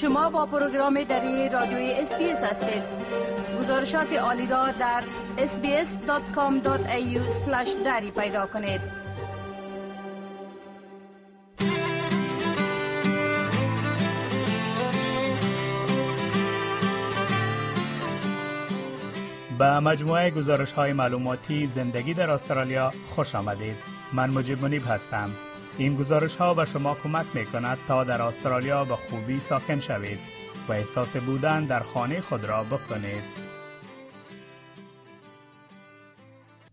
شما با پروگرام دری رادیوی SBS هستید. گزارشات عالی را در sbs.com.au دری پیدا کنید. به مجموعه گزارش های معلوماتی زندگی در استرالیا خوش آمدید. من مجیب منیب هستم. این گزارش ها به شما کمک می کند تا در استرالیا به خوبی ساکن شوید و احساس بودن در خانه خود را بکنید.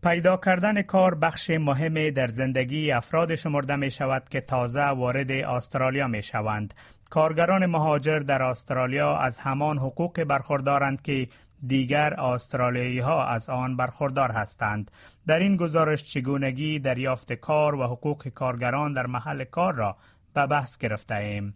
پیدا کردن کار بخش مهمی در زندگی افراد شمرده می شود که تازه وارد استرالیا می شوند. کارگران مهاجر در استرالیا از همان حقوق برخوردارند که دیگر آسترالیایی ها از آن برخوردار هستند. در این گزارش چگونگی دریافت کار و حقوق کارگران در محل کار را به بحث گرفته ایم.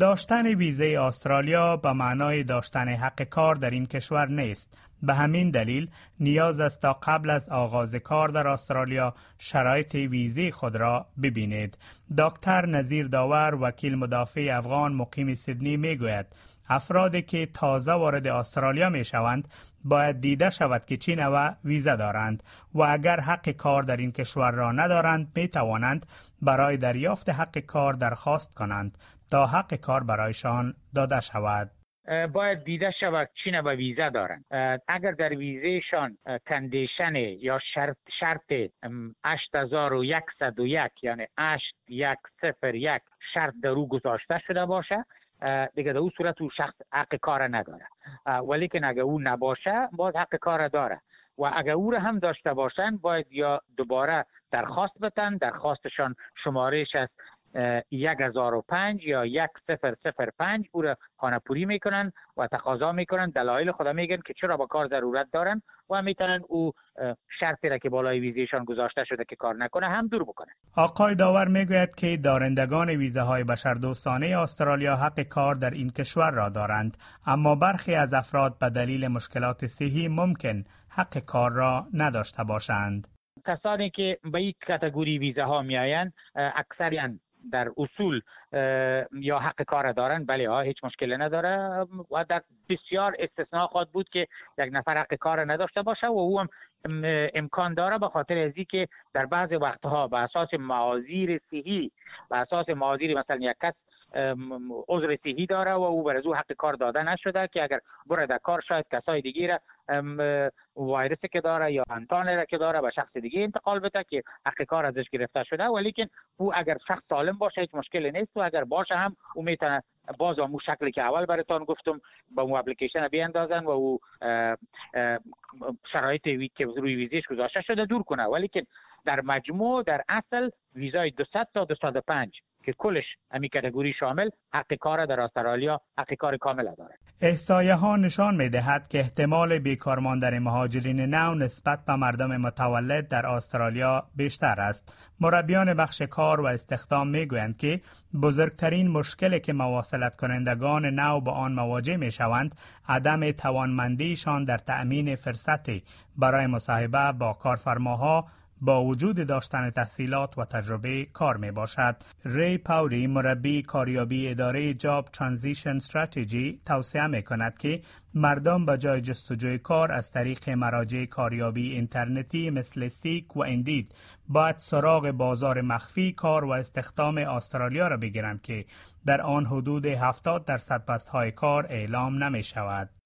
داشتن ویزه استرالیا به معنای داشتن حق کار در این کشور نیست. به همین دلیل نیاز است تا قبل از آغاز کار در استرالیا شرایط ویزه خود را ببینید. دکتر نظیر داور وکیل مدافع افغان مقیم سیدنی می گوید افرادی که تازه وارد استرالیا می شوند باید دیده شود که چی نوع ویزا دارند و اگر حق کار در این کشور را ندارند می توانند برای دریافت حق کار درخواست کنند تا حق کار برایشان داده شود. باید دیده شود چی نوع ویزا دارند اگر در ویزهشان کندیشن یا شرط شرط 8101 یعنی 8101 شرط در او گذاشته شده باشه دیگه در اون صورت او شخص حق کار نداره. ولی که اگه او نباشه باز حق کار داره. و اگر او را هم داشته باشند باید یا دوباره درخواست بتن درخواستشان شمارش است یک هزار و پنج یا یک سفر سفر پنج او را خانه پوری می‌کنن و تقاضا می‌کنن. دلایل خدا میگن که چرا با کار ضرورت دارن و می‌تونن او شرطی را که بالای ویزیشان گذاشته شده که کار نکنه هم دور بکنه. آقای داور می‌گوید که دارندگان ویزاهای بشردوستانه استرالیا حق کار در این کشور را دارند. اما برخی از افراد به دلیل مشکلات صحی ممکن حق کار را نداشته باشند. کسانی که به این کتگوری ویزاها میآیند اکثرا در اصول یا حق کار دارن بله ها هیچ مشکلی نداره. و در بسیار استثناء خواهد بود که یک نفر حق کار نداشته باشه و او هم امکان داره به خاطر ازی که در بعض وقتها به اساس معاذیر صحی به اساس معاذیر مثلا یک کس عذر صحی داره و او بر او حق کار داده نشده که اگر بره در کار شاید کسای دیگه را وایرسی که داره یا انتان را که داره به شخص دیگه انتقال بده که حق کار ازش گرفته شده. ولی که او اگر شخص سالم باشه هیچ مشکلی نیست. و اگر باشه هم او می‌تونه باز اون شکلی که اول براتون گفتم با اون اپلیکیشن بیاندازن و او شرایط که روی ویزیش گذاشته شده دور کنه. ولی که در مجموع در اصل ویزای 200 تا 205 که کلش امی کتگوری شامل حق کار در استرالیا حق کار کامل دارد احسایه ها نشان می دهد که احتمال بیکار ماندن مهاجرین نو نسبت به مردم متولد در استرالیا بیشتر است. مربیان بخش کار و استخدام می گویند که بزرگترین مشکلی که مواصلت کنندگان نو با آن مواجه می شوند عدم توانمندیشان در تأمین فرصتی برای مصاحبه با کارفرماها با وجود داشتن تحصیلات و تجربه کار می باشد. ری پاوری مربی کاریابی اداره Job Transition Strategy توصیه می کند که مردم به جای جستجوی کار از طریق مراجع کاریابی اینترنتی مثل Seek و Indeed باید سراغ بازار مخفی کار و استخدام استرالیا را بگیرند که در آن حدود 70 درصد پست های کار اعلام نمی شود.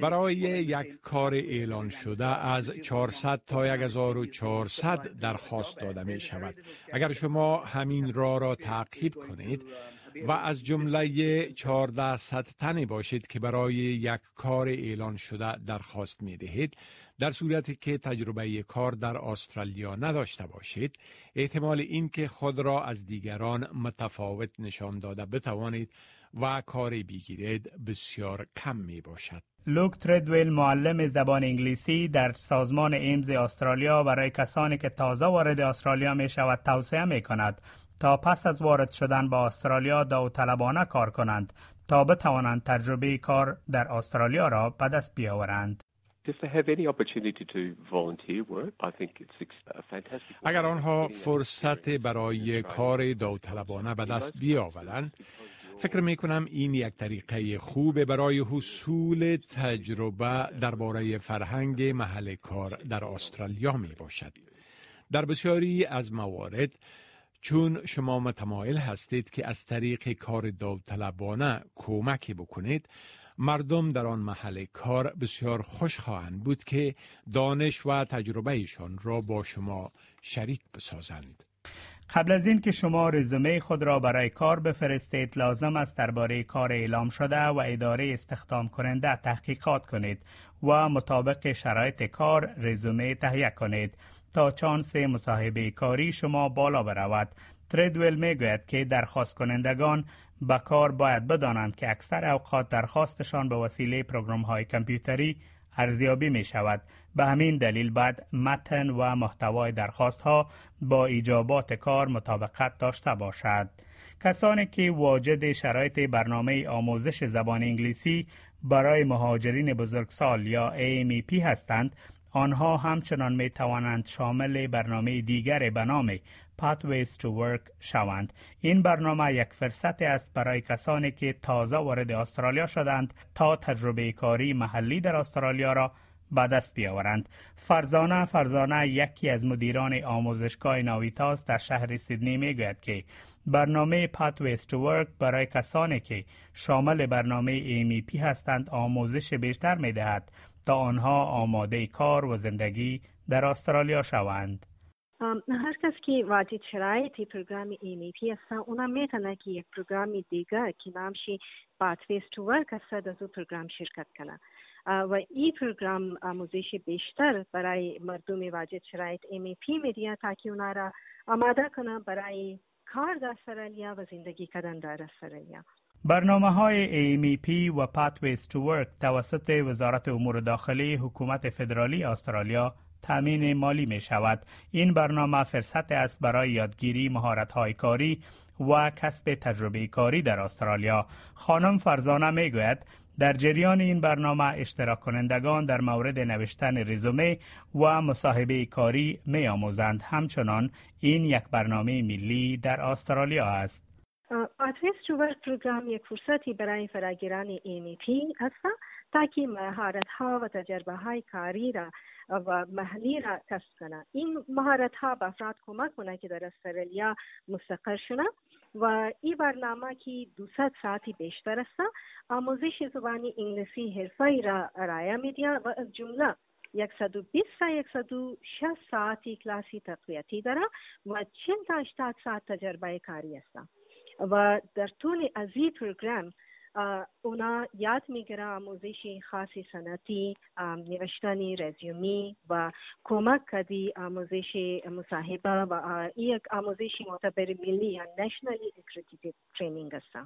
برای یک کار اعلان شده از 400 تا 1400 درخواست داده می شود. اگر شما همین را را تعقیب کنید و از جمله 1400 تنی باشید که برای یک کار اعلان شده درخواست می دهید در صورتی که تجربه کار در استرالیا نداشته باشید احتمال اینکه خود را از دیگران متفاوت نشان داده بتوانید و کاری بگیرید بسیار کم می باشد. لوک تردویل معلم زبان انگلیسی در سازمان ایمز استرالیا برای کسانی که تازه وارد استرالیا می شود توصیه می کند تا پس از وارد شدن با استرالیا داوطلبانه کار کنند تا بتوانند تجربه کار در استرالیا را به دست بیاورند. اگر آنها فرصت برای کار داوطلبانه به دست بیاورند فکر می کنم این یک طریقه خوب برای حصول تجربه درباره فرهنگ محل کار در استرالیا می باشد. در بسیاری از موارد چون شما متمایل هستید که از طریق کار داوطلبانه کمک بکنید مردم در آن محل کار بسیار خوش خواهند بود که دانش و تجربهشان را با شما شریک بسازند. قبل از این که شما رزومه خود را برای کار بفرستید لازم است درباره کار اعلام شده و اداره استخدام کننده تحقیقات کنید و مطابق شرایط کار رزومه تهیه کنید تا چانس مصاحبه کاری شما بالا برود تردویل می گوید که درخواست کنندگان به کار باید بدانند که اکثر اوقات درخواستشان به وسیله پروگرام های کامپیوتری ارزیابی می شود به همین دلیل بعد متن و محتوای درخواست ها با ایجابات کار مطابقت داشته باشد. کسانی که واجد شرایط برنامه آموزش زبان انگلیسی برای مهاجرین بزرگسال یا AMEP هستند آنها همچنان می توانند شامل برنامه دیگر به نام Pathways to Work شوند. این برنامه یک فرصت است برای کسانی که تازه وارد استرالیا شدند تا تجربه کاری محلی در استرالیا را به دست بیاورند. فرزانه فرزانه یکی از مدیران آموزشگاه ناویتاس در شهر سیدنی می گوید که برنامه Pathways to Work برای کسانی که شامل برنامه AMP هستند آموزش بیشتر می دهد تا آنها آماده کار و زندگی در استرالیا شوند. هر کس که واجد شرایط پروگرام AMEP است اونا می‌تونه که یک پروگرام دیگر که نامشی Pathways to Work از او پروگرام شرکت کنه و این پروگرام آموزش بیشتر برای مردم واجد شرایط AMEP میدیه تاکه اونا را آماده کنه برای کار در استرالیا و زندگی کردن در استرالیا برنامه های AMEP و Pathways to Work توسط وزارت امور داخلی حکومت فدرالی استرالیا تامین مالی می شود. این برنامه فرصت است برای یادگیری مهارت های کاری و کسب تجربه کاری در استرالیا. خانم فرزانه می گوید در جریان این برنامه اشتراک کنندگان در مورد نوشتن رزومه و مصاحبه کاری می آموزند. همچنان این یک برنامه ملی در استرالیا است. آتریس جوور پروگرام یک فرصتی برای فراگیران ایمیتی است که مهارت ها و تجربه های کاری را و محلی را کسب کنه. این مهارت ها به افراد کمک کنه که در استرالیا مستقر شنه و این برنامه که 200 ساعتی بیشتر است آموزش زبان انگلیسی حرفه را ارائه میدید و از جمله 120 تا 160 ساعتی کلاسی تقویتی داره و 40 تا 80 ساعت تجربه کاری است. و در طول از این پروگرام اونا یاد میگیره آموزش خاصی سنتی نوشتن رزیومی و کمک کدی آموزش مصاحبه و یک آموزش معتبر ملی یا nationally accredited training است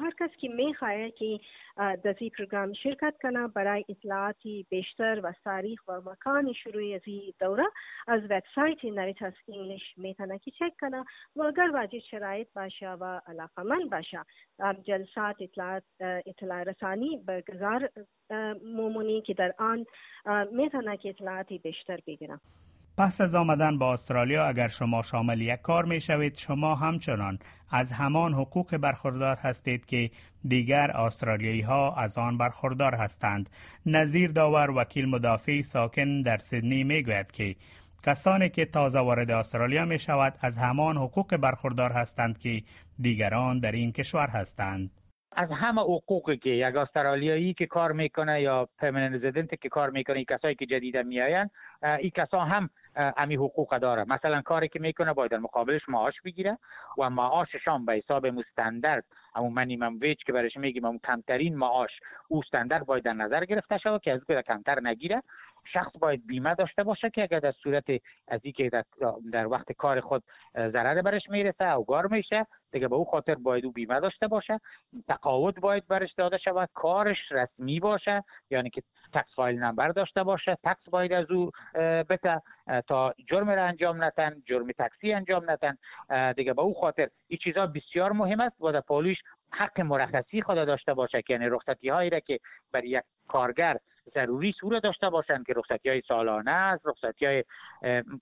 هر کس که میخواهد که در این پروگرام شرکت کنه برای اطلاعاتی بیشتر و تاریخ و مکان شروع از این دوره از وبسایت Navitas English میتونه که چک کنه. و اگر واجد شرایط باشه و علاقمند باشه. جلسات اطلاعات اطلاع رسانی برگزار مومونی که در آن میتونه که اطلاعاتی بیشتر بگیره پس از آمدن با استرالیا اگر شما شامل یک کار می شوید شما همچنان از همان حقوق برخوردار هستید که دیگر استرالیایی ها از آن برخوردار هستند. نظیر داور وکیل مدافع ساکن در سیدنی می گوید که کسانی که تازه وارد استرالیا می شود از همان حقوق برخوردار هستند که دیگران در این کشور هستند. از همه حقوقی که یک استرالیایی که کار می‌کنه یا پرمننت رزیدنت که کار می‌کنه کسایی که جدید میآیند این کسا هم امی حقوق داره. مثلا کاری که می‌کنه باید در مقابلش معاش بگیره و معاششان به حساب مستندرد. همون منیمم ویج که برش میگیم همون کمترین معاش او استاندارد باید در نظر گرفته شود که از کمتر نگیره. شخص باید بیمه داشته باشه که اگر در صورت از اینکه در, وقت کار خود ضرر برش می‌رسه او گار میشه دیگه به او خاطر باید او بیمه داشته باشه. تقاعد باید برش داده شود. کارش رسمی باشه یعنی که تکس فایل نمبر داشته باشه تکس باید از او بته تا جرم را انجام نتن جرم تکسی انجام نتن. دیگه به او خاطر این چیزها بسیار مهم است. و در پالیش حق مرخصی خود داشته باشه یعنی رخصتی هایی را که برای یک کارگر ضروری سوره داشته باشند که رخصتی های سالانه است رخصتی های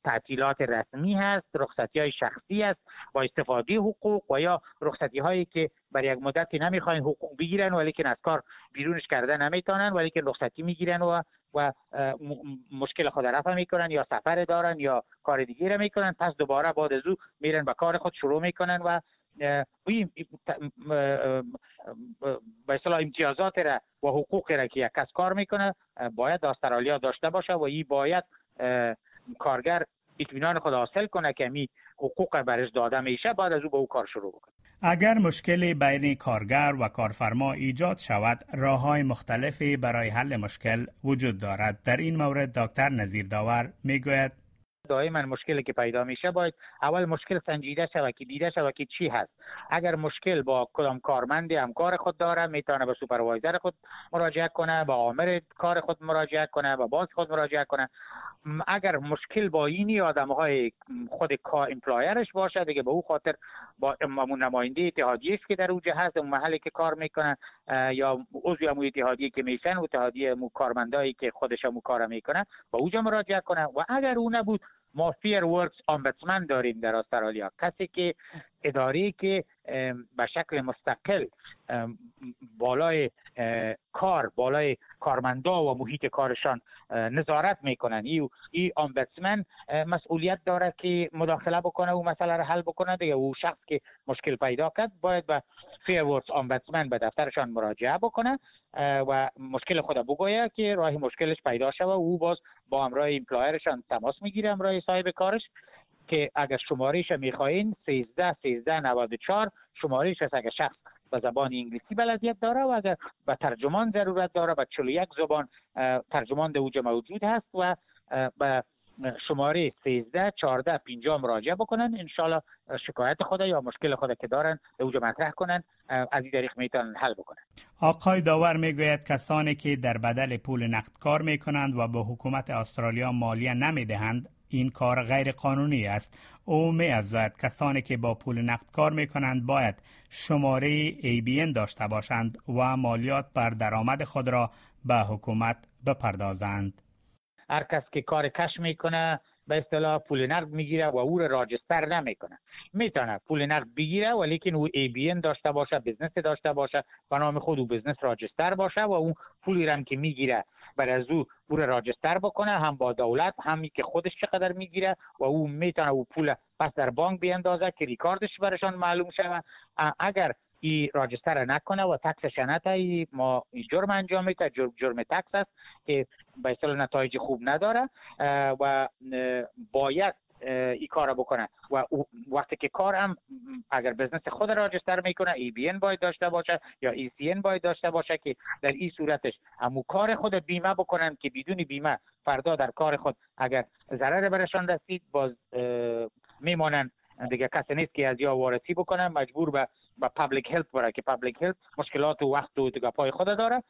تعطیلات رسمی هست رخصتی های شخصی است با استفاده حقوق و یا رخصتی هایی که برای یک مدتی نمی‌خواین حقوق بگیرن ولی که از کار بیرونش کرده نمی‌تونن ولی که رخصتی می‌گیرن و و مشکل خود رفع می‌کنن یا سفر دارن یا کار دیگه را می‌کنن پس دوباره بعد از او میرن به کار خود شروع می‌کنن و به اصطلاح امتیازات را و حقوق را که یک کس کار می‌کنه باید استرالیا داشته باشه و این باید کارگر اطمینان خود حاصل کنه که می حقوق برش داده میشه بعد از او به او کار شروع بکنه. اگر مشکلی بین کارگر و کارفرما ایجاد شود راه های مختلفی برای حل مشکل وجود دارد. در این مورد دکتر نظیر داور می‌گوید. دائما مشکلی که پیدا میشه باید اول مشکل سنجیده شود که دیده شود که چی هست. اگر مشکل با کدام کارمندی همکار خود داره می‌تونه به سوپروایزر خود مراجعه کنه با عامل کار خود مراجعه کنه با باز خود مراجعه کنه. اگر مشکل با اینی آدم های خود employer ش باشه دیگه به او خاطر با نماینده اتحادیه که در اوجه هست اون محلی که کار می‌کنن یا عضو امو اتحادیه که میشن اتحادیه مو کارمندایی که خودش مو کار می‌کنن با اوجا مراجعه کنن و اگر او نبود ما Fair Works Ombudsman داریم در استرالیا کسی که اداره که به شکل مستقل بالای کار بالای کارمندا و محیط کارشان نظارت می‌کنن. ای ای ombudsman مسئولیت داره که مداخله بکنه و مسئله را حل بکنه. دیگه او شخص که مشکل پیدا کرد باید به Fair Works Ombudsman به دفترشان مراجعه بکنه و مشکل خود بگویه که راه مشکلش پیدا شده و او باز با همراه employer شان تماس می‌گیره همراه صاحب کارش. که اگر شمارهش می‌خواین 13 13 94 شمارهش هست اگر شخص به زبان انگلیسی بلدیت داره و اگر به ترجمان ضرورت داره به 41 زبان ترجمان در اوجه موجود هست و به شماره 13 14 50 مراجعه بکنن انشالله شکایت خود یا مشکل خود که دارن به اوجه مطرح کنن از این طریق می‌تونن حل بکنن. آقای داور می‌گوید کسانی که در بدل پول نقد کار می‌کنند و به حکومت استرالیا مالیه نمی‌دهند این کار غیر قانونی است. او می افزاید کسانی که با پول نقد کار می کنند باید شماره ABN داشته باشند و مالیات بر درآمد خود را به حکومت بپردازند. هر کس که کار کش می‌کنه به اصطلاح پول نقد می‌گیره و او را راجستر نمی‌کنه. می‌تونه پول نقد بگیره ولیکن او ای بی داشته باشه بزنس داشته باشه و نام خود او بزنس راجستر باشه و اون پولی هم که می‌گیره بر از او او را راجستر بکنه هم با دولت همی که خودش چقدر می‌گیره و او می‌تونه او پول پس در بانک بیندازه که ریکاردش برشان معلوم شود. اگر ای راجستر نکنه و تکسش نته ما جرم انجام میده جرم, جرم تکس است که به نتایج خوب نداره. و باید ای کار بکنه. و وقتی که کار هم اگر بزنس خود راجستر می‌کنه ای بی باید داشته باشه یا ای سی باید داشته باشه که در این صورتش همو کار خود بیمه بکنن که بدون بیمه فردا در کار خود اگر ضرر برشان رسید باز میمانن. دیگه کسی نیست که از یا وارسی بکنه مجبور به با public health برای که public health مشکلات و وقت و دیگه پای خود داره.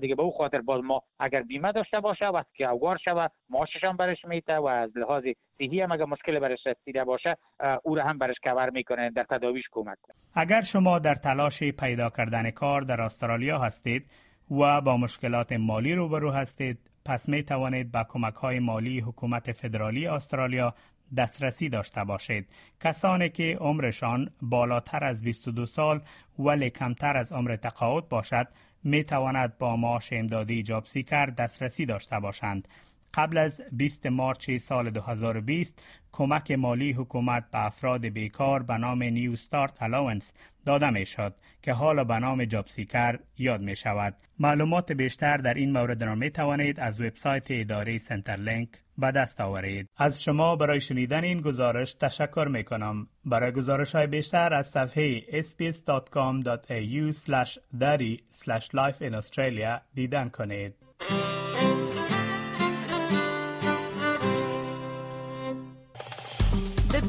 دیگه به او خاطر باز ما اگر بیمه داشته باشه وقتی که اوگار شوه معاشش هم برش میته و از لحاظ صحی هم اگر مشکل برش رسیده باشه او را هم برش کور می‌کنه در تداویش کمک کنه. اگر شما در تلاش پیدا کردن کار در استرالیا هستید و با مشکلات مالی روبرو هستید پس می توانید با کمک های مالی حکومت فدرالی استرالیا دسترسی داشته باشید. کسانی که عمرشان بالاتر از 22 سال ولی کمتر از عمر تقاعد باشد می تواند با معاش امدادی جاب سیکر دسترسی داشته باشند. قبل از 20 مارچ سال 2020 کمک مالی حکومت به افراد بیکار به نام Newstart Allowance داده می شد که حالا به نام JobSeeker یاد می شود. معلومات بیشتر در این مورد را می توانید از وبسایت اداره سنترلینک به دست آورید. از شما برای شنیدن این گزارش تشکر می کنم. برای گزارش های بیشتر از صفحه sbs.com.au dari life in Australia دیدن کنید.